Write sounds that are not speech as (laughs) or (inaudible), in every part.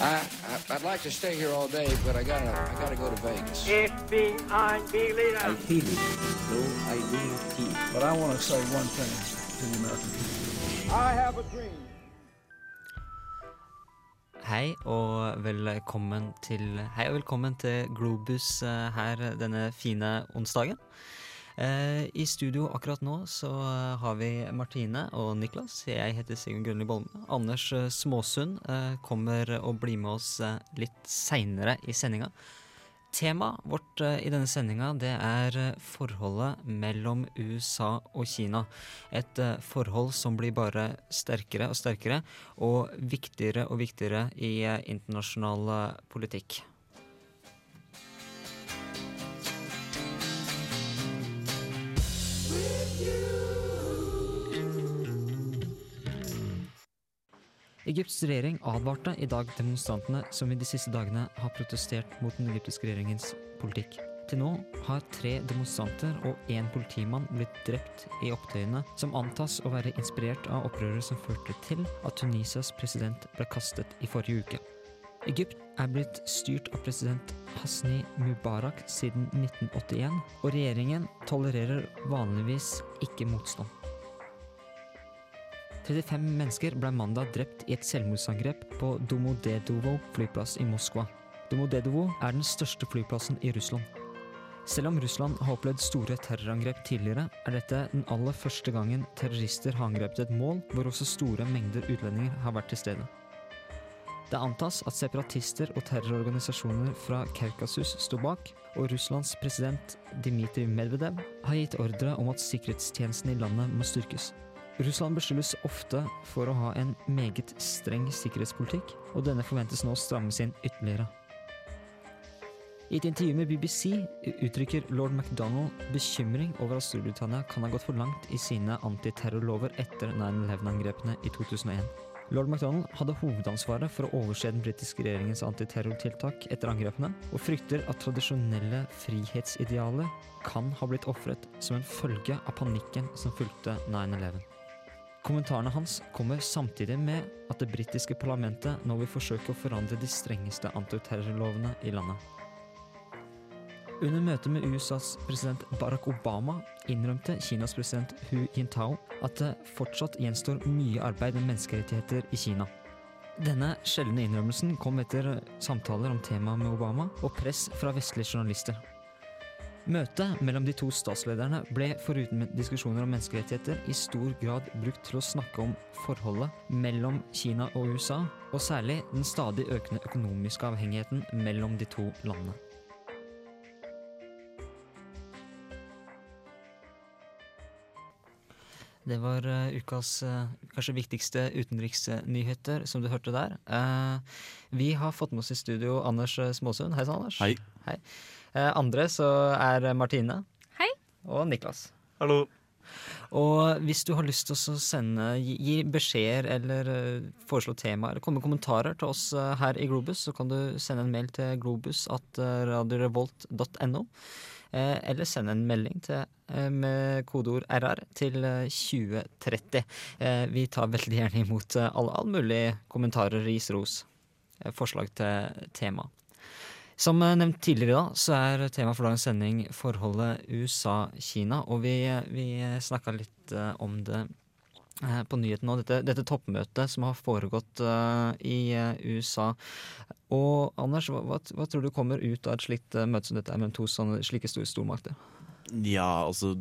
I, I I'd like to stay here all day, but I gotta I gotta go to Vegas. FBI leader. I feel it. No, I will feel. But I want to say one thing to the American people. I have a dream. Hei og velkommen til Hei og velkommen til Globus eh, her denne fine onsdagen. Eh, I studio akkurat nå så eh, har vi Martine og Niklas. Jeg heter Sigurd Grønli Bolme. Anders eh, Småsund kommer og blir med oss litt seinere i sendinga. Temaet vårt i denne sendinga det er forholdet mellom USA og Kina. Et forhold som blir bare sterkere og sterkere, og viktigere og viktigere i internasjonal politikk. Egypts regjering advarte i dag demonstrantene som i de siste dagene har protestert mot den egyptiske regjeringens politikk. Til nå har tre demonstranter og én politimann blitt drept i opptøyene som antas å være inspirert av opprøret som førte til at Tunisias president ble kastet i forrige uke. Egypt er blitt styrt av president Hasni Mubarak siden 1981, og regjeringen tolererer vanligvis ikke motstand. 35 mennesker ble mandag drept i et selvmordsangrep på Domodedovo flyplass i Moskva. Domodedovo er den største flyplassen i Russland. Selv om Russland har opplevd store terrorangrep tidligere, er dette den aller første gangen terrorister har angrepet et mål hvor også store mengder utlendinger har vært til stede. Det antas at separatister og terrororganisasjoner fra Kaukasus sto bak, og Russlands president Dmitrij Medvedev har gitt ordre om at sikkerhetstjenesten i landet må styrkes. Russland beskyldes ofte for å ha en meget streng sikkerhetspolitikk, og denne forventes nå å strammes inn ytterligere. I et intervju med BBC uttrykker lord MacDonald bekymring over at Storbritannia kan ha gått for langt i sine antiterrorlover etter 9-11-angrepene i 2001. Lord MacDonald hadde hovedansvaret for å overse den britiske regjeringens antiterrortiltak etter angrepene, og frykter at tradisjonelle frihetsidealer kan ha blitt ofret som en følge av panikken som fulgte 9-11. Kommentarene hans kommer samtidig med at det britiske parlamentet nå vil forsøke å forandre de strengeste antiterrorlovene i landet. Under møtet med USAs president Barack Obama innrømte Kinas president Hu Jintao at det fortsatt gjenstår mye arbeid med menneskerettigheter i Kina. Denne sjeldne innrømmelsen kom etter samtaler om temaet med Obama og press fra vestlige journalister. Møtet mellom de to statslederne ble foruten diskusjoner om menneskerettigheter i stor grad brukt til å snakke om forholdet mellom Kina og USA, og særlig den stadig økende økonomiske avhengigheten mellom de to landene. Det var uh, ukas uh, kanskje viktigste utenriksnyheter som du hørte der. Uh, vi har fått med oss i studio Anders Småsund. Hei sann, Anders. Hei. Eh, andre så er Martine. Hei. Og Niklas. Hallo. Og hvis du har lyst til å sende, gi, gi beskjeder eller foreslå temaer, eller komme med kommentarer til oss her i Globus, så kan du sende en mail til globus at radiorevolt.no. Eh, eller send en melding til, eh, med kodeord RR til eh, 2030. Eh, vi tar veldig gjerne imot alle, alle, mulige kommentarer, ris, ros, eh, forslag til tema. Som eh, nevnt tidligere, da, så er temaet for dagens sending forholdet USA-Kina. Og vi, vi snakka litt eh, om det eh, på nyheten nå. Dette, dette toppmøtet som har foregått uh, i uh, USA. Og Anders, hva, hva, hva tror du kommer ut av et slikt uh, møte som dette mellom to sånne, slike store stormakter? Ja, altså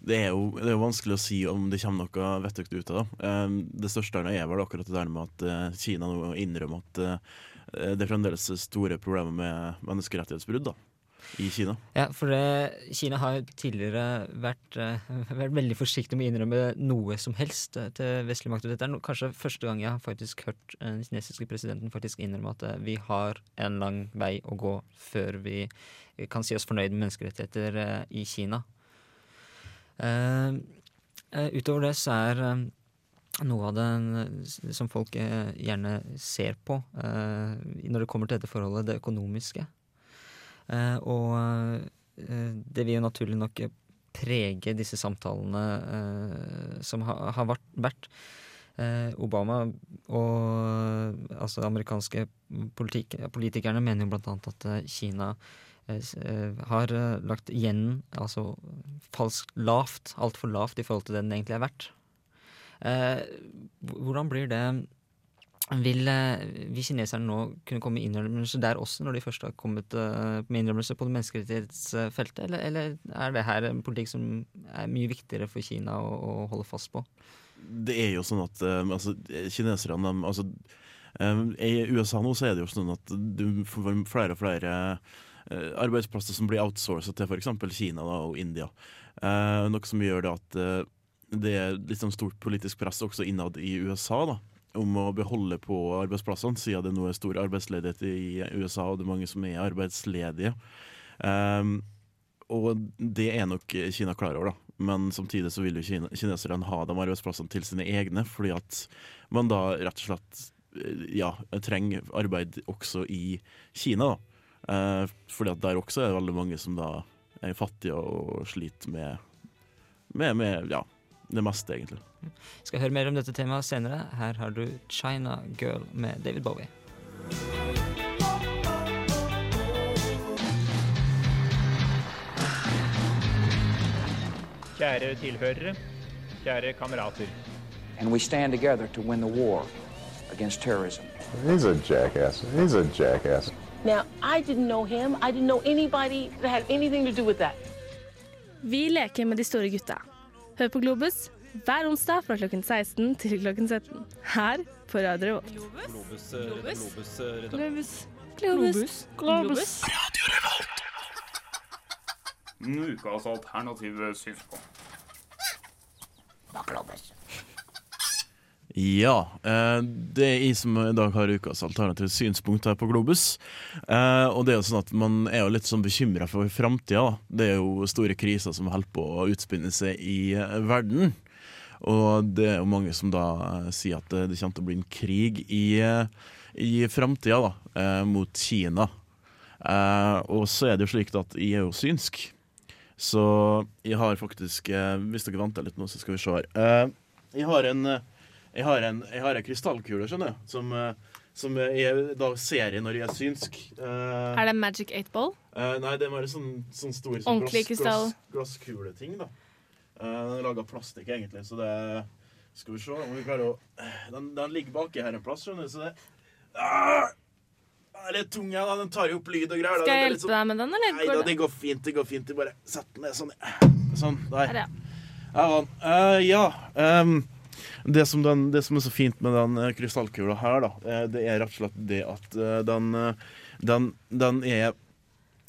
det er, jo, det er jo vanskelig å si om det kommer noe vettug ut av det. Um, det største er vel akkurat det der med at eh, Kina nå innrømmer at eh, det er fremdeles store problemer med menneskerettighetsbrudd da, i Kina. Ja, for det, Kina har tidligere vært, eh, vært veldig forsiktig med å innrømme noe som helst eh, til vestlig makt. Og dette er no, kanskje første gang jeg har faktisk hørt eh, den kinesiske presidenten faktisk innrømme at vi har en lang vei å gå før vi kan si oss fornøyd med menneskerettigheter i Kina. Uh, utover det så er noe av det som folk gjerne ser på når det kommer til dette forholdet, det økonomiske. Eh, og eh, det vil jo naturlig nok prege disse samtalene eh, som ha, har vært. Obama og altså amerikanske politik politikerne mener jo blant annet at Kina har lagt igjen altså falskt lavt, altfor lavt i forhold til det den egentlig er verdt. Hvordan blir det vil, eh, vil kineserne nå kunne komme med innrømmelser der også, når de først har kommet eh, med innrømmelser på det menneskerettighetsfeltet, eller, eller er det her en politikk som er mye viktigere for Kina å, å holde fast på? Det er jo sånn at eh, altså, kineserne altså, I USA nå så er det jo sånn at du får flere og flere arbeidsplasser som blir outsourcet til f.eks. Kina da, og India. Noe som gjør det at det er litt sånn stort politisk press også innad i USA da, om å beholde på arbeidsplassene, siden det nå er stor arbeidsledighet i USA og det er mange som er arbeidsledige. Um, og det er nok Kina klar over, da. Men samtidig så vil jo kine kineserne ha de arbeidsplassene til sine egne, fordi at man da rett og slett eh, ja, trenger arbeid også i Kina. da. Uh, fordi at der også er det veldig mange som da er fattige og sliter med, med, med ja, det meste, egentlig. Skal høre mer om dette temaet senere. Her har du China Girl med David Bowie. Kjære tilhørere, kjære kamerater. And we stand together to win the war against terrorism. He's a jackass. He's a jackass. Now, I didn't know him. I didn't know anybody that had anything to do with that. Vi leker med de store gutta. Hør på Globus hver onsdag fra klokken 16 til klokken 17. Her på Radio Revolt. Globus. Globus. Globus. Globus. Ukas alternative synspunkt. Ja, eh, det er jeg som i dag har ukas alternative synspunkt her på Globus. Eh, og det er jo sånn at man er jo litt sånn bekymra for framtida. Det er jo store kriser som holder på å utspinne seg i eh, verden. Og det er jo mange som da sier at det, kommer til å bli en krig i, i framtida, da, mot Kina. Og så er det jo slik at jeg er jo synsk. Så jeg har faktisk Hvis dere venter litt nå, så skal vi se her. Jeg har en jeg har en, jeg har en krystallkule, skjønner du, som, eh, som jeg da ser i når jeg er synsk. Uh, Er det Magic 8-ball? Uh, nei, det er bare sånn, sånn stor sånn Ordentlig krystall. glass, glasskuleting, da. Den er laga av plastikk, egentlig, så det Skal vi se om vi klarer å Den, den ligger baki her en plass, skjønner du, så det ah! Den er litt tung, ja. Den tar jo opp lyd og greier. Skal jeg hjelpe sånn- deg med den, eller? Nei da, det? går fint. Det går fint. Du bare setter den ned sånn. Sånn. Der. Her, ja. Ja, da. Det, som den, det som er så fint med den eh, krystallkula her, da, eh, det er rett og slett det at eh, den, den, den er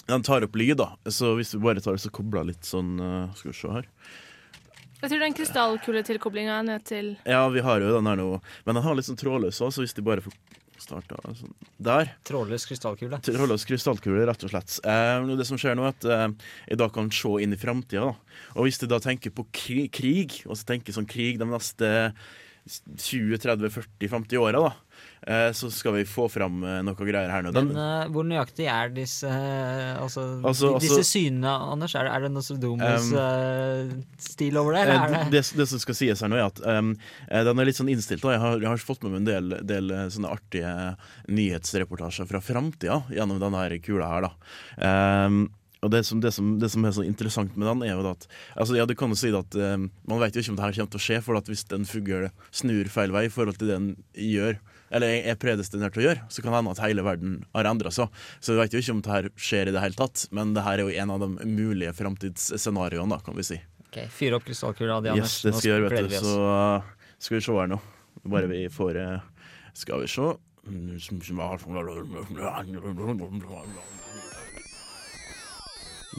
Den tar opp lyd, da. Så hvis vi bare tar det så kobler litt sånn Skal vi se her. Jeg tror den krystallkuletilkoblinga er nødt til Ja, vi har jo den her nå. Men den har litt sånn trådløs òg, så hvis de bare får starta sånn Der. Trådløs krystallkule. Trådløs krystallkule, rett og slett. Eh, det som skjer nå, er at eh, jeg da kan se inn i framtida. Og hvis du da tenker på kri krig, og så tenker sånn krig de neste 20-30-40-50 åra, da, så skal vi få fram eh, noe greier her nå. Men uh, hvor nøyaktig er disse eh, altså, Altså- disse altså- synene, Anders? Er det, er det Nostradamus Um, eh, over det? Eh, det? det, det som skal sies her nå, er at um, eh, den er litt sånn innstilt. Jeg, har, jeg har fått med meg en del, del eh, sånne artige nyhetsreportasjer fra framtida gjennom denne her kula her. Da. Um, og det som, det, som, det som er så interessant med den, er jo at altså, ja, du kan jo si at um, Man vet jo ikke om det her kommer til å skje, for hvis en fugl snur feil vei i forhold til det den gjør, eller er predestinert til å gjøre, så kan det hende at hele verden har endra seg. Så vi vet jo ikke om det her skjer i det hele tatt, men det her er jo en av de mulige framtidsscenarioene, kan vi si. Ok, Fyr opp krystallkula di, Anders. Yes, det skal jeg gjøre, vet du. Så uh, skal vi se her nå. Bare vi får uh, Skal vi se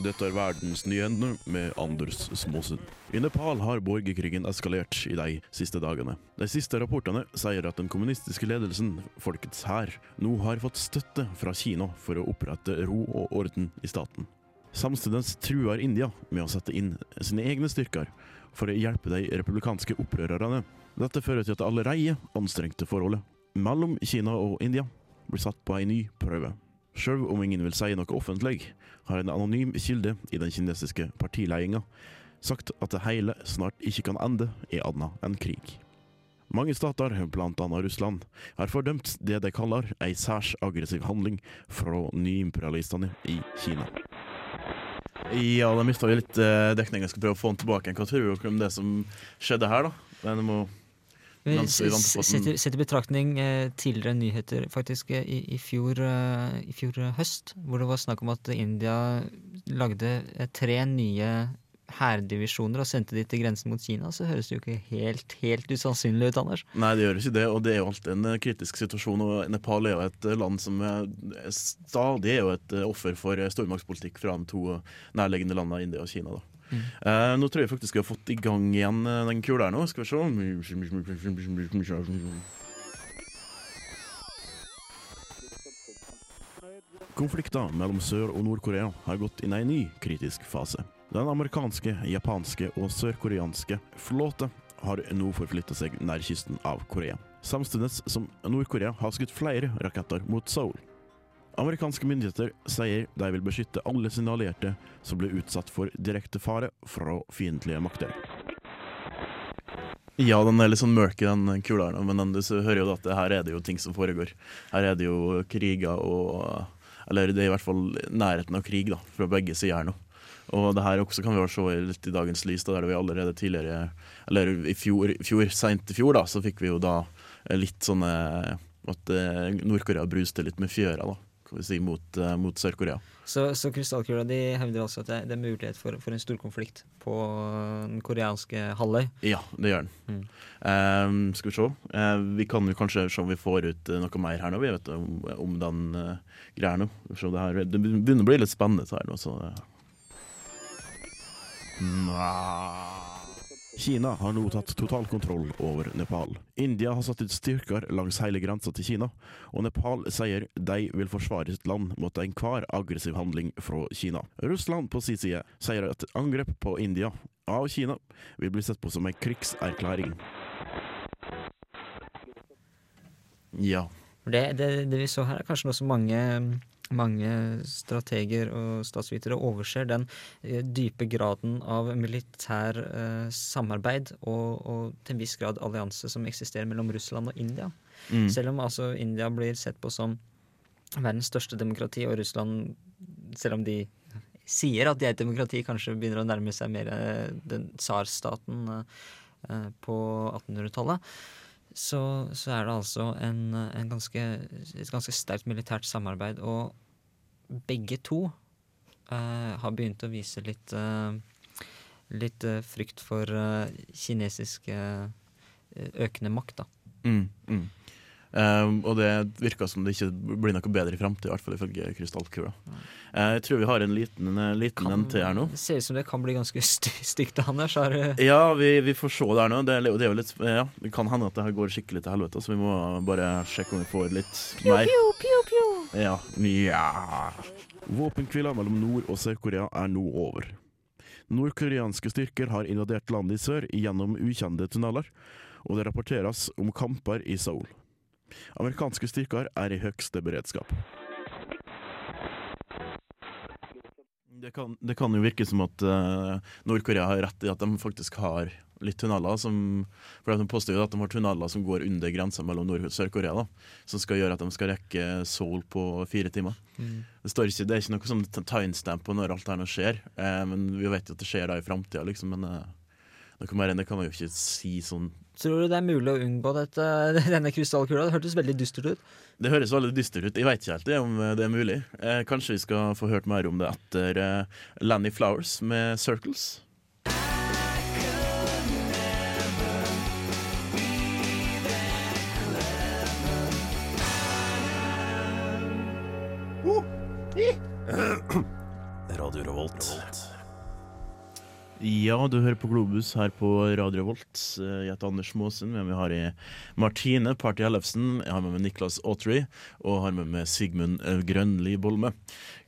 Dette er Verdensnyhendene med Anders Småsund. I Nepal har borgerkrigen eskalert i de siste dagene. De siste rapportene sier at den kommunistiske ledelsen, Folkets hær, nå har fått støtte fra Kina for å opprette ro og orden i staten. Samtidig truer India med å sette inn sine egne styrker for å hjelpe de republikanske opprørerne. Dette fører til at det allerede anstrengte forholdet mellom Kina og India blir satt på en ny prøve. Selv om ingen vil si noe offentlig, har en anonym kilde i den kinesiske partiledelsen sagt at det hele snart ikke kan ende i annet enn krig. Mange stater, annet Russland, har fordømt det de kaller ei særs aggressiv handling fra nyimperialistene i Kina. Ja, da mista vi litt eh, dekning. Jeg skal prøve å få den tilbake. Hva tror dere om det som skjedde her, da? Det må Vi i betraktning eh, tidligere nyheter faktisk eh, i, i, fjor, eh, i fjor høst, hvor det var snakk om at India lagde tre nye hærdivisjoner og sendte de til grensen mot Kina, så høres det jo ikke helt, helt usannsynlig ut, Anders. Nei, det gjør ikke det, og det er jo alltid en kritisk situasjon. Og Nepal er jo et land som er stadig er jo et offer for stormaktspolitikk fra de to nærliggende landene, India og Kina. da. Eh, nå tror jeg faktisk vi har fått i gang igjen eh, den kula her nå. Skal vi se. Konflikten mellom Sør- og Nord-Korea har gått inn i en ny kritisk fase. Den amerikanske, japanske og sørkoreanske flåte har nå forflytta seg nær kysten av Korea. Samtidig som Nord-Korea har skutt flere raketter mot Seoul. Amerikanske myndigheter sier de vil beskytte alle sine allierte som blir utsatt for direkte fare fra fiendtlige makter. Ja, den er litt sånn mørk i den kula her, men du hører jo at her er det jo ting som foregår. Her er det jo kriger og Eller det er i hvert fall nærheten av krig, da, fra begge sider nå. Og det her også kan vi også se litt i dagens lys, da, der vi allerede tidligere Eller i fjor, fjor seint i fjor, da, så fikk vi jo da litt sånne At eh, Nord-Korea bruste litt med fjøra, da, si, mot, eh, mot Sør-Korea. Så, så krystallkula de hevder altså at det, det er mulighet for, for en storkonflikt på den koreanske halvøy. Ja, det gjør den. Eh, skal vi se. Uh, vi kan jo kanskje se om vi får ut eh, noe mer her nå, vi vet om, om den uh, greia nå. Det, her, det begynner å bli litt spennende her nå, så eh. Kina har nå tatt totalkontroll over Nepal. India har satt ut styrker langs hele grensa til Kina, og Nepal sier de vil forsvare sitt land mot enhver aggressiv handling fra Kina. Russland på sin side sier at angrep på India av Kina vil bli sett på som en krigserklæring. Ja. Det, det, det vi så her, er kanskje noe som mange, mange strateger og statsvitere overser. Den eh, dype graden av militær eh, samarbeid og, og til en viss grad allianse som eksisterer mellom Russland og India. Mm. Selv om altså India blir sett på som verdens største demokrati, og Russland, selv om de sier at de er et demokrati, kanskje begynner å nærme seg mer eh, den tsarstaten på 1800-tallet så, så er det altså en, en ganske, et ganske sterkt militært samarbeid. Og begge to uh, har begynt å vise litt, uh, litt uh, frykt for kinesisk økende makt, da. Mm, mm. Um, og det virker som det ikke blir noe bedre i framtida, i hvert fall ifølge krystallkula. Jeg tror vi har en liten, en liten en til her nå. Det ser ut som det kan bli ganske st stygt, Anders. (laughs) Ja, vi, vi får se der nå. Det, det litt Ja, det kan hende at det her går skikkelig til helvete, så vi må bare sjekke om vi får litt mer. Ja. ja. Våpenhvila mellom Nord- og Sør-Korea er nå over. Nordkoreanske styrker har invadert landet i sør gjennom ukjente tunneler, og det rapporteres om kamper i Seoul. Amerikanske styrker er i høyeste beredskap. Det kan, det kan jo virke som at uh, Nord-Korea har rett i at de faktisk har litt tunneler. Som, for De påstår jo at de har tunneler som går under grensa mellom Nord- og Sør-Korea. Som skal gjøre at de skal rekke Seoul på fire timer. Mm. Det, står ikke, det er ikke noe sånn timestamp på når alt dette skjer. uh, men Vi vet jo at det skjer da i framtida, liksom. Men eh, det kan man jo ikke si sånn Tror du det er mulig å unngå dette, (laughs) denne krystallkula? Det hørtes veldig dystert ut. Det høres veldig dystert ut. Jeg vet ikke helt det, om det er mulig. Eh, kanskje vi skal få hørt mer om det etter eh, Lanny Flowers med 'Circles'. (coughs) (coughs) Radio Revolt. Ja, du hører på Globus her på Radio Revolt. Eh, Jeg heter Anders Maasen. Med meg har jeg Martine Party Ellefsen. Jeg har med meg Niklas Autry. Og har med meg Sigmund eh, Grønli Bolme.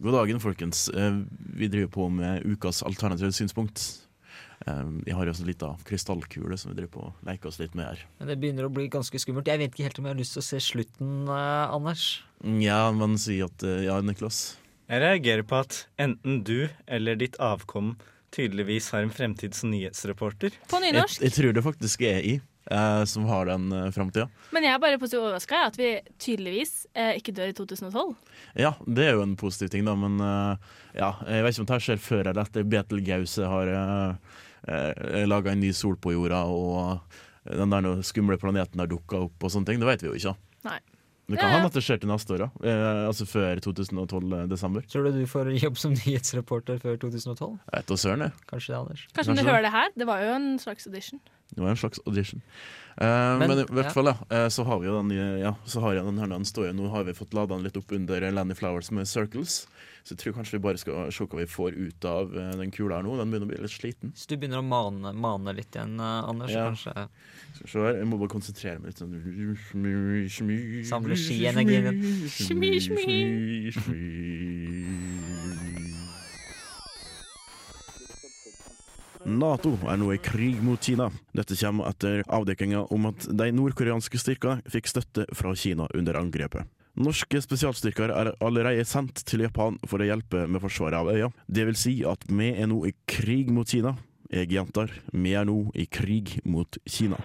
God dagen, folkens. Eh, Vi driver på med ukas alternative synspunkt. Jeg har jo en liten krystallkule som vi driver på å leke oss litt med her. Men det begynner å bli ganske skummelt. Jeg vet ikke helt om jeg har lyst til å se slutten, Anders. Ja, men sier at Ja, Niklas? Jeg reagerer på at enten du eller ditt avkom tydeligvis har en fremtids nyhetsreporter. På Jeg, jeg tror det faktisk er i. Uh, som har den uh, framtida. Men jeg er bare positivt overraska at vi tydeligvis uh, ikke dør i 2012. Ja, det er jo en positiv ting, da, men uh, ja, jeg vet ikke om det her skjer før eller etter Betelgeuse har uh, uh, laga en ny sol på jorda, og den der skumle planeten har dukka opp og sånne ting. Det vet vi jo ikke. Nei. Det kan Ja, ja. hende at det skjer til neste år, òg. Eh, altså før 2012 desember. Tror du du får jobb som (laughs) nyhetsreporter før 2012? Jeg vet da søren, jeg. Kanskje det, Anders? Kanskje Kanskje du hører det her? Det var jo en slags audition. Det var en slags audition. Eh, men, Men, i hvert ja. fall, ja. eh, så har vi jo den Ja, så har jeg den her den står jo Nå har vi fått lada den litt opp under Lanny Flowers med Circles. Så jeg tror kanskje vi bare skal se hva vi får ut av eh, den kula her nå. Den begynner å bli litt sliten. Så du begynner å mane, mane litt igjen, eh, Anders? Ja. Kanskje Skal vi se her. Jeg må bare konsentrere meg litt sånn Samle skienergien din. Nato er nå i krig mot Kina. Dette kommer etter avdekkinga om at de nordkoreanske styrkene fikk støtte fra Kina under angrepet. Norske spesialstyrker er allerede sendt til Japan for å hjelpe med forsvaret av øya. Det vil si at vi er nå i krig mot Kina. Jeg gjentar, vi er nå i krig mot Kina.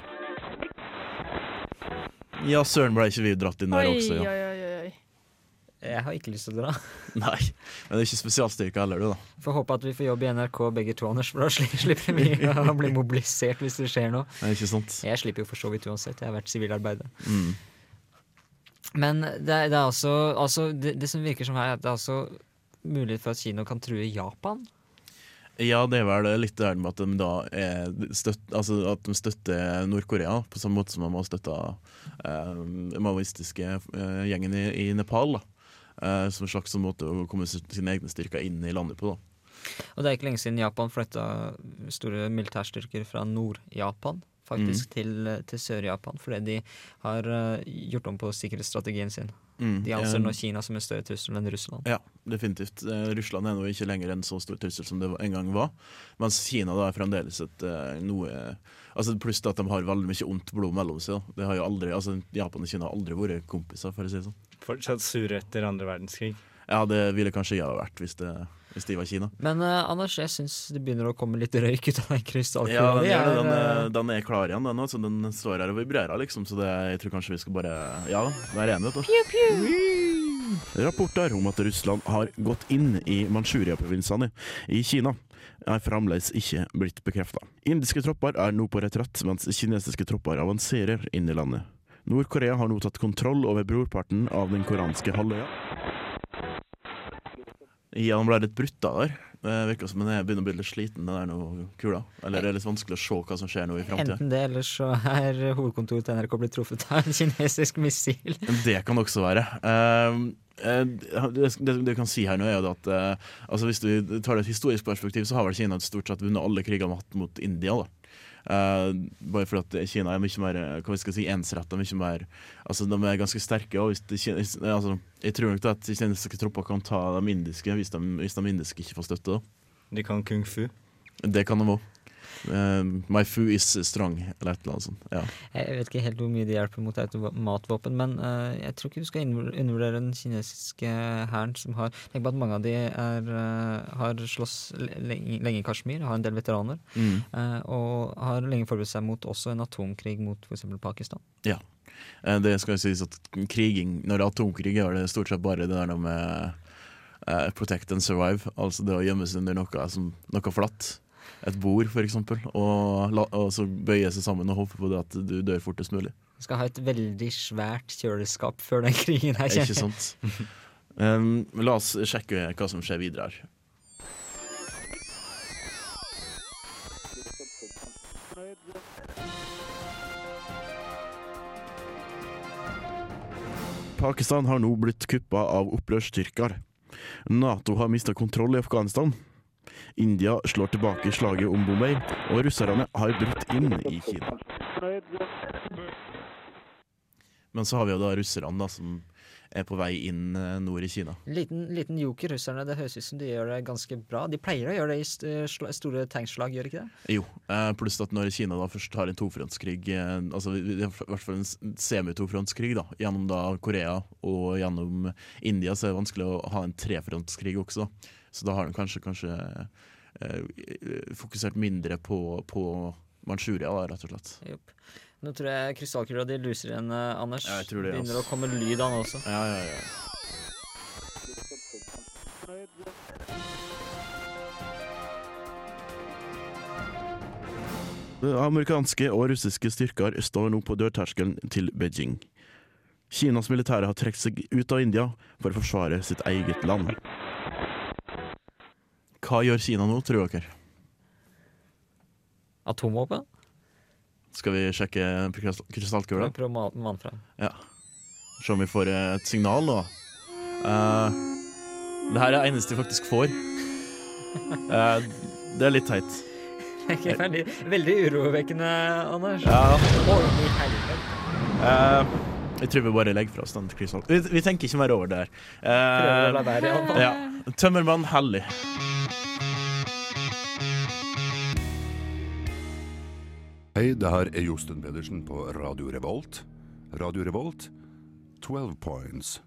Ja, søren ble ikke vi dratt inn der også, også, oi, oi, oi. Jeg har ikke lyst til å dra. (laughs) Nei, men det er ikke spesialstyrke heller, du, da. Får håpe at vi får jobb i NRK begge to, Anders, for da sli- (laughs) slipper vi (laughs) å bli mobilisert hvis det skjer noe. Nei, ikke sant? Jeg slipper jo for så vidt uansett, jeg har vært sivilarbeider. Mm. Men det, er- det er også, altså det, det som virker som her, er at det er altså mulighet for at Kina kan true Japan. Ja, det er vel litt det med at de da er støtt, altså at de støtter Nord-Korea, på samme måte som de har støtta eh, maoistiske eh, gjengen i, i Nepal. da. Eh, som en slags måte å komme sine egne styrker inn i landet på. da. Og det er ikke lenge siden Japan flytta store militærstyrker fra Nord-Japan faktisk til, til Sør-Japan, fordi de har eh, gjort om på sikkerhetsstrategien sin. Mm, De anser nå Kina som en større trussel enn Russland. Ja, definitivt. Eh, Russland er nå ikke lenger en så stor trussel som det en gang var. Mens Kina da er fremdeles et eh, noe Altså Pluss at de har veldig mye ondt blod mellom seg. da. Det har jo aldri, altså Japan og Kina har aldri vært kompiser, for å si det sånn. Fortsatt sure etter andre verdenskrig. Ja, det ville kanskje jeg ha vært hvis, det, hvis de var Kina. Men uh, Anders, jeg syns det begynner å komme litt røyk ut av den krystallkula. Ja, den, er, den, Er, er, eh, den er klar igjen, den. Altså, den står her og vibrerer, liksom. Så det, jeg tror kanskje vi skal bare Ja, være enige. da. Pew, pew. Rapporter om at Russland har gått inn i Manchuria-provinsene i Kina er fremdeles ikke blitt bekrefta. Indiske tropper er nå på retrett, mens kinesiske tropper avanserer inn i landet. Nord-Korea har nå tatt kontroll over brorparten av den koranske halvøya. Ja, den ble litt brutta der. Det virker som er begynner å bli litt sliten, den der noe kula. Eller det er litt vanskelig å se hva som skjer nå i framtida. Enten det, eller så er hovedkontoret til NRK blitt truffet av en kinesisk missil. Det kan også være. Ehm, eh, det, det du kan si her nå, er jo at eh, altså hvis du tar det et historisk perspektiv, så har vel Kina stort sett vunnet alle krigene de har hatt mot India. da. Eh, bare fordi at Kina er mye mer eh, hva skal skal si, ensretta, Altså, de er ganske sterke. og Kina- altså, Jeg tror nok da at kinesiske tropper kan ta de indiske hvis de, hvis de indiske ikke får støtte. da. De kan kung fu. Det kan de òg. My foo is strong, eller et eller annet sånt. Ja. Jeg vet ikke helt hvor mye det hjelper mot automatvåpen, men uh, jeg tror ikke du skal undervurdere den kinesiske hæren som har Tenk på at mange av de er, uh, har slåss lenge, lenge i Kashmir, har en del veteraner, Mm. og har lenge forberedt seg mot også en atomkrig mot f.eks. Pakistan. Ja. Det skal jo sies at kriging, når det er atomkrig, er det stort sett bare det der med protect and survive. Altså det å gjemme seg under noe, som, noe flatt. Et bord, eksempel. Og, la, og så bøye seg sammen og håpe på det at du dør fortest mulig. Du skal ha et veldig svært kjøleskap før den krigen her Ikke sant? Um, la oss sjekke hva som skjer videre her. Pakistan har nå blitt kuppa av opprørsstyrker. Nato har mista kontroll i Afghanistan. India slår tilbake slaget om Bombay, og russerne har brutt inn i Kina. Men så har vi jo da russerne, da, som er på vei inn eh, nord i Kina. Liten, liten joker, russerne. Det høres ut som de gjør det ganske bra. De pleier å gjøre det i st sla- store tankslag, gjør ikke det? Jo, eh, pluss at når Kina da først har en tofrontskrig, eh, altså i hvert fall en semitofrontskrig da, gjennom da Korea og gjennom India, så er det vanskelig å ha en trefrontskrig også. Så da har de kanskje, kanskje eh, fokusert mindre på, på Manchuria, da, rett og slett. Jupp. Nå tror jeg krystallkula di luser igjen, eh, Anders. Ja, jeg tror det, Begynner å komme lyd av den også. Ja, ja, ja. Amerikanske og russiske styrker står nå på dørterskelen til Beijing. Kinas militære har trukket seg ut av India for å forsvare sitt eget land. Hva gjør Kina nå, tror dere? Atomvåpen? Skal vi sjekke krystall- krystallkula? Ja. Se om vi får eh, et signal nå. Uh, det her er det eneste vi faktisk får. Uh, (laughs) det er litt teit. Veldig, veldig urovekkende, Anders. Ja. Eh, jeg tror vi bare legger fra oss den krystall... Vi, vi tenker ikke mer over det her. Uh, Prøver å la være, ja. Tømmermann Hellig. Hei, det her er Josten Pedersen på Radio Revolt. Radio Revolt, 12 points.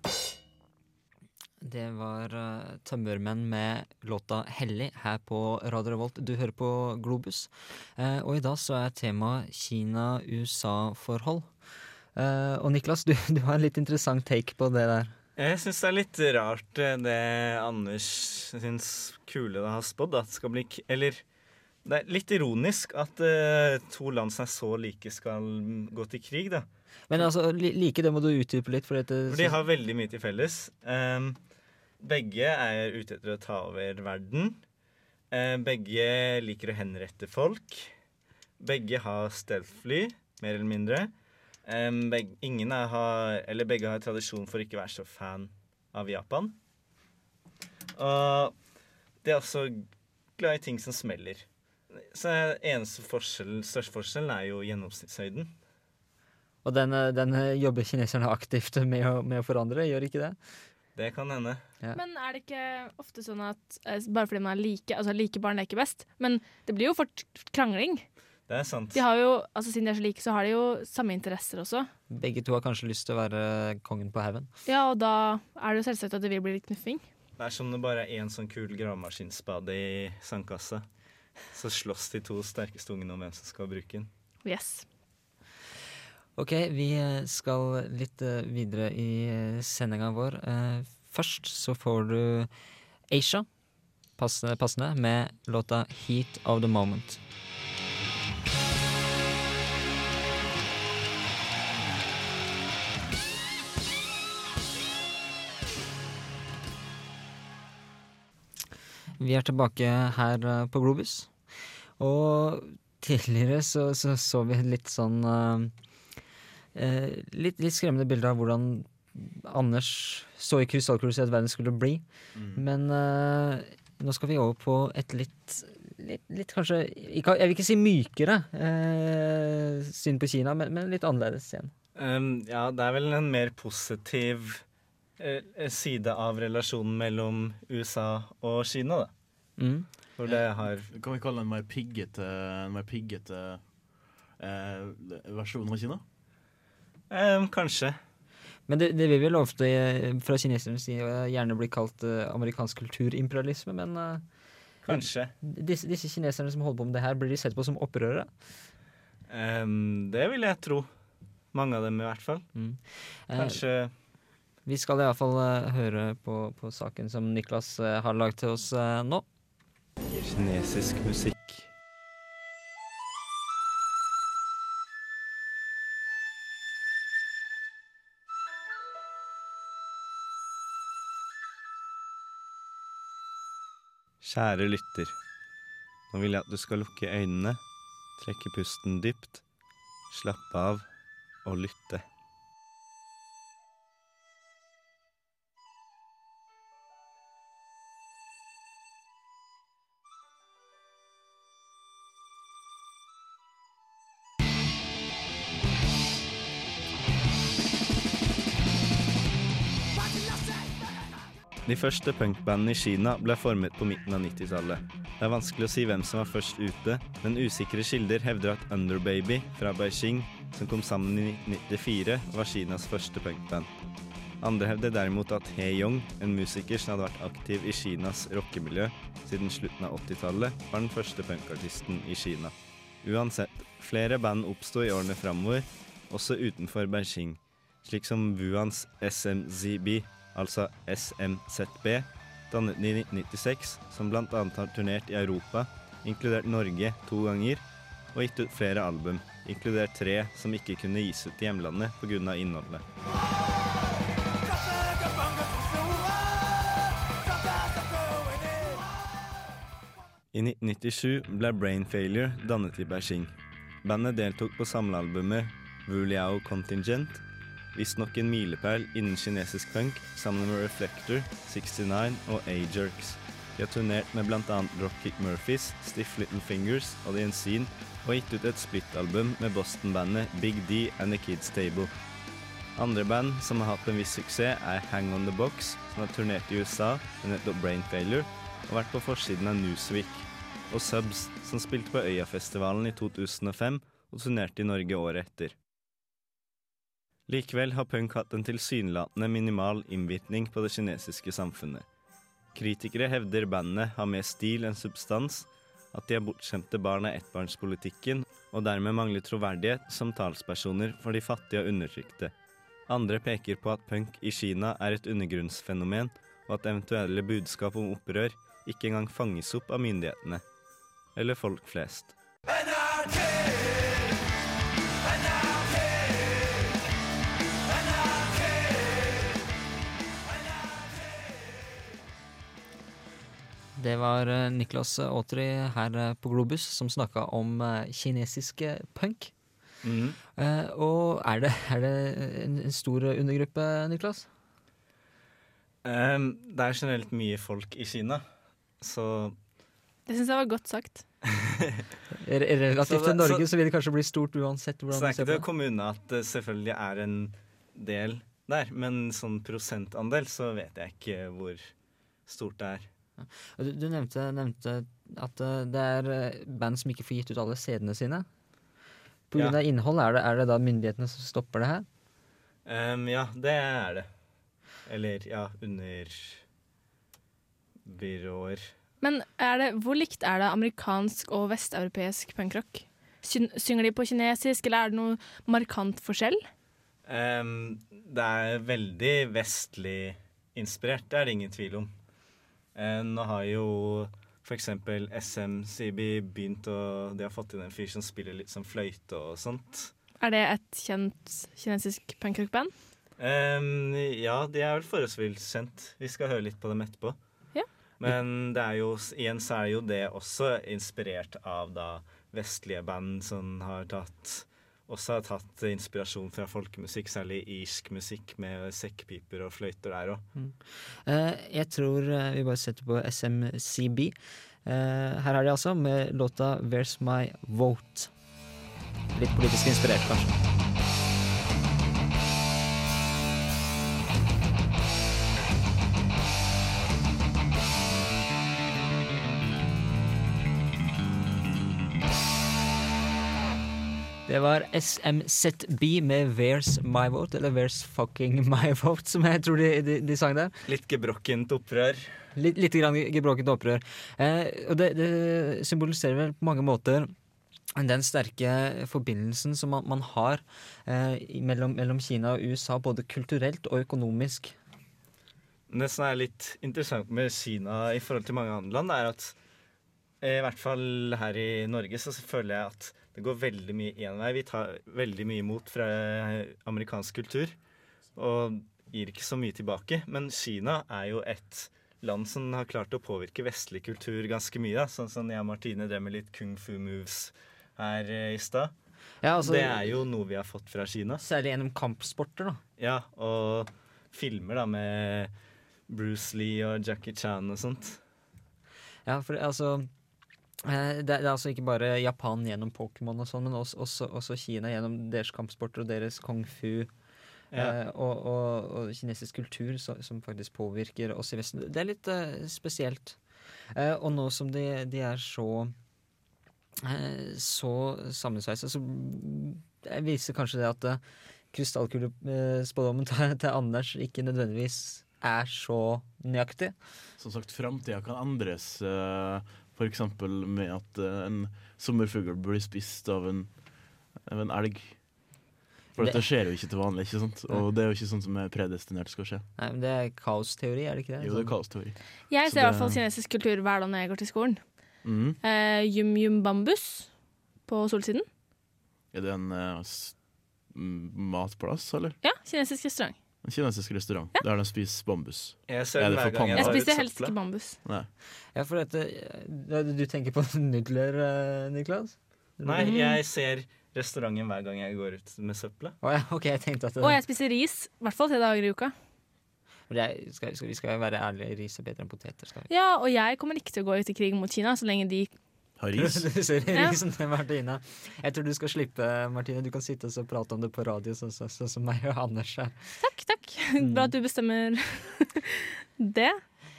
Det var uh, Tømmermenn med låta 'Hellig' her på Radio Revolt. Du hører på Globus. Uh, og i dag så er temaet Kina-USA-forhold. Uh, og Niklas, (laughs) du, du har en litt interessant take på det der. Jeg syns det er litt rart det Anders syns kule har spådd. At det skal bli k Eller det er litt ironisk at uh, to land som er så like, skal gå til krig, da. Men altså, li, like det må du utdype litt. For, dette, For de har veldig mye til felles. Um, begge er ute etter å ta over verden. Uh, begge liker å henrette folk. Begge har stealth-fly, mer eller mindre. Um, begge, ingen er, har, eller begge har tradisjon for ikke å være så fan av Japan. Og de er også glad i ting som smeller. Så eneste forskjell, største forskjellen er jo gjennomsnittshøyden. Og den, den jobber kineserne aktivt med å, med å forandre, gjør ikke det? Det kan hende. Ja. Men er det ikke ofte sånn at eh, bare fordi man er like Altså like barn leker best, men det blir jo fort krangling. Det er sant. De har jo, altså Siden de er så like, så har de jo samme interesser også. Begge to har kanskje lyst til å være kongen på haugen. Ja, og da er det jo selvsagt at det vil bli litt knuffing. Det er som det bare er én sånn kul gravemaskinspade i sandkassa. Så slåss de to sterkeste ungene om hvem som skal bruke den. Yes. Ok, vi eh, skal litt eh, videre i eh, sendinga vår. Først så får du Aisha, passende, passende, med låta 'Heat of the Moment'. Vi er tilbake her eh, på Globus. Og tidligere så så, så vi litt sånn eh, eh, litt, litt skremmende bilder av hvordan Anders så i krystallkula at verden skulle bli. Men eh, nå skal vi over på et litt Litt, litt kanskje ikke, Jeg vil ikke si mykere eh, syn på Kina, men, men litt annerledes igjen. Um, ja, det er vel en mer positiv side av relasjonen mellom USA og Kina, da. Mm. For det har Kan vi kalle det en mer piggete, en mer piggete eh, versjon av Kina? Eh, Kanskje. Men det, det vil vel ofte eh, fra kinesernes side gjerne bli kalt eh, amerikansk kulturimperialisme, men eh, Kanskje. Disse, disse kineserne som holder på med det her, blir de sett på som opprørere? Um, det vil jeg tro. Mange av dem, i hvert fall. Mm. Kanskje Vi skal iallfall uh, høre på, på saken som Niklas eh, har lagd til oss eh, nå. kinesisk musikk. Kjære lytter. Nå vil jeg at du skal lukke øynene, trekke pusten dypt, slappe av og lytte. De første punkbandene i Kina ble formet på midten av 90-tallet. Det er vanskelig å si hvem som var først ute, men usikre kilder hevder at Underbaby fra Beijing, som kom sammen i 1994, var Kinas første punkband. Andre hevder derimot at He Yong, en musiker som hadde vært aktiv i Kinas rockemiljø siden slutten av 80-tallet, var den første punkartisten i Kina. Uansett, flere band oppsto i årene framover, også utenfor Beijing, slik som Wuans SMZB, altså SMZB, dannet i 1996, som bl.a. har turnert i Europa, inkludert Norge to ganger, og gitt ut flere album, inkludert tre som ikke kunne gis ut i hjemlandet pga. innholdet. I 1997 ble Brain Failure dannet i Beijing. Bandet deltok på samlealbumet Wuliao Contingent, visstnok en milepæl innen kinesisk punk, sammen med Reflector, 69 og A-Jerks. De har turnert med bl.a. Dropkick Murphys, Stiff Little Fingers og The Unseen, og gitt ut et splittalbum med Boston-bandet Big D and The Kids Table. Andre band som har hatt en viss suksess, er Hang On The Box, som har turnert i USA med nettopp Brain Failure, og vært på forsiden av Newsweek, og Subs, som spilte på Øyafestivalen i 2005 og turnerte i Norge året etter. Likevel har punk hatt en tilsynelatende minimal innvirkning på det kinesiske samfunnet. Kritikere hevder bandet har mer stil enn substans, at de er bortskjemte barn av ettbarnspolitikken, og dermed mangler troverdighet som talspersoner for de fattige og undertrykte. Andre peker på at punk i Kina er et undergrunnsfenomen, og at eventuelle budskap om opprør ikke engang fanges opp av myndighetene. Eller folk flest. Det var eh, Niklas Aatri her eh, på Globus som snakka om kinesisk kinesiske punk. Mm. Uh, og er det, er det en, stor undergruppe, Niklas? Um, det er generelt mye folk i Kina, så Det syns jeg var godt sagt. (laughs) Relativt til Norge så- så vil det kanskje bli stort uansett Så hvordan det er du ser ikke til på å komme unna at det selvfølgelig er en del der, men sånn prosentandel så vet jeg ikke hvor stort det er. Du, du nevnte, nevnte at eh, det er eh, band som ikke får gitt ut alle CD-ene sine. På grunn Ja. av innhold, er det, er det da myndighetene som stopper det her? Um, ja, det er det. Eller ja, under byråer. Men er det, hvor likt er det amerikansk og vesteuropeisk punkrock? Synger de på kinesisk, eller er det noe markant forskjell? Um, det er veldig vestlig inspirert, det er det ingen tvil om. Eh, nå har jo eksempel SMCB begynt å De har fått inn en fyr som spiller litt som fløyte og sånt. Er det et kjent kinesisk punkrockband? Um, ja, de er vel forholdsvis kjent. Vi skal høre litt på dem etterpå. Ja. Men det er jo, igjen så er jo det også inspirert av da vestlige band som har tatt også har tatt inspirasjon fra folkemusikk, særlig irsk musikk med sekkpiper og fløyter der òg. Eh, jeg tror eh, vi bare setter på SMCB. Eh, her er de altså, med låta 'Where's My Vote'. Litt politisk inspirert, kanskje. Det var SMZB med 'Where's My Vote', eller 'Where's Fucking My (laughs) Vote', som jeg tror de, de, de sang der. Litt gebrokkent opprør. Litt, litt grann gebrokkent opprør. Eh, og det, det symboliserer vel på mange måter den sterke forbindelsen som man, man har eh, mellom, mellom Kina og USA, både kulturelt og økonomisk. Det som er litt interessant med Kina i forhold til mange andre land, er at eh, i hvert fall her i Norge så føler jeg at det går veldig mye én vei. Vi tar veldig mye imot fra amerikansk kultur og gir ikke så mye tilbake. Men Kina er jo et land som har klart å påvirke vestlig kultur ganske mye. Da. Sånn som jeg og Martine drev med litt kung fu moves her eh, i stad. Ja, altså- det er jo noe vi har fått fra Kina. Særlig gjennom kampsporter, da. Ja, og filmer da med Bruce Lee og Jackie Chan og sånt. Ja, for altså eh, det, det er altså ikke bare Japan gjennom Pokémon og sånn, men også, også, også Kina gjennom deres kampsporter og deres kung fu. Ja. Eh, og, og, og kinesisk kultur så, som faktisk påvirker oss i Vesten. Det er litt uh, spesielt. Uh, og nå som de, de er så uh, så sammensveisa, så det viser kanskje det at uh, krystallkulespådommen til, til Anders ikke nødvendigvis er så nøyaktig. Som sagt, framtida kan endres uh, Eksempel med at eh, en sommerfugl blir spist av en, av en elg. For Det- dette skjer jo ikke til vanlig, ikke sant? og det er jo ikke sånn som er predestinert skal skje. Nei, men Det er kaosteori, er det ikke det? Jo, det er Sånn- kaosteori. Jeg ser i hvert fall kinesisk kultur hver dag når jeg går til skolen. Mhm. Eh, Yum Yum Bambus på Solsiden. Er det en eh, matplass, eller? Ja, kinesisk restaurant. En kinesisk restaurant der de spiser bambus. Jeg ser den det hver gang jeg? Jeg spiser helst ikke bambus. Nei. Ja, for dette eh, Du tenker på (laughs) nudler, eh, Niklas? Nei, jeg ser restauranten hver gang jeg går ut med søppelet. Oh, ja, (laughs) okay, jeg det, Og jeg spiser ris i hvert fall tre dager i uka. Men jeg, skal, skal, Vi skal være ærlige, ris er bedre enn poteter. skal vi? Ja, og jeg kommer ikke til å gå ut i krig mot Kina så lenge de Har ris? (laughs) Du ser risen til Martine. Jeg tror du skal slippe, Martine. Du kan sitte og prate om det på radio, sånn så, så, som meg og Anders. her. Takk, takk. Bra at du bestemmer (laughs) det.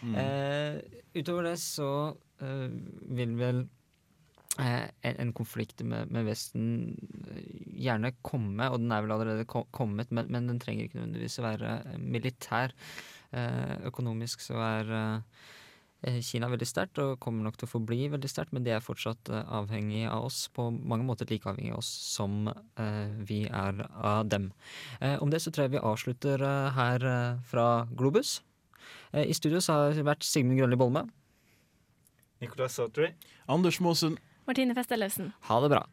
Mm. Eh, utover det så eh, vil vel eh, en, en konflikt med, med Vesten eh, gjerne komme, og den er vel allerede ko kommet, men, men den trenger ikke nødvendigvis å være eh, militær. Eh, økonomisk så er eh, er veldig sterkt og kommer nok til å forbli veldig sterkt, men de er fortsatt eh, avhengig av oss, på mange måter like avhengig av oss som eh, vi er av dem. Eh, om det så tror jeg vi avslutter eh, her fra Globus. Eh, I studio så har det vært Sigmund Grønli Bolme. Nicolas Sautry. Anders Maasen. Martine Festellefsen. Ha det bra.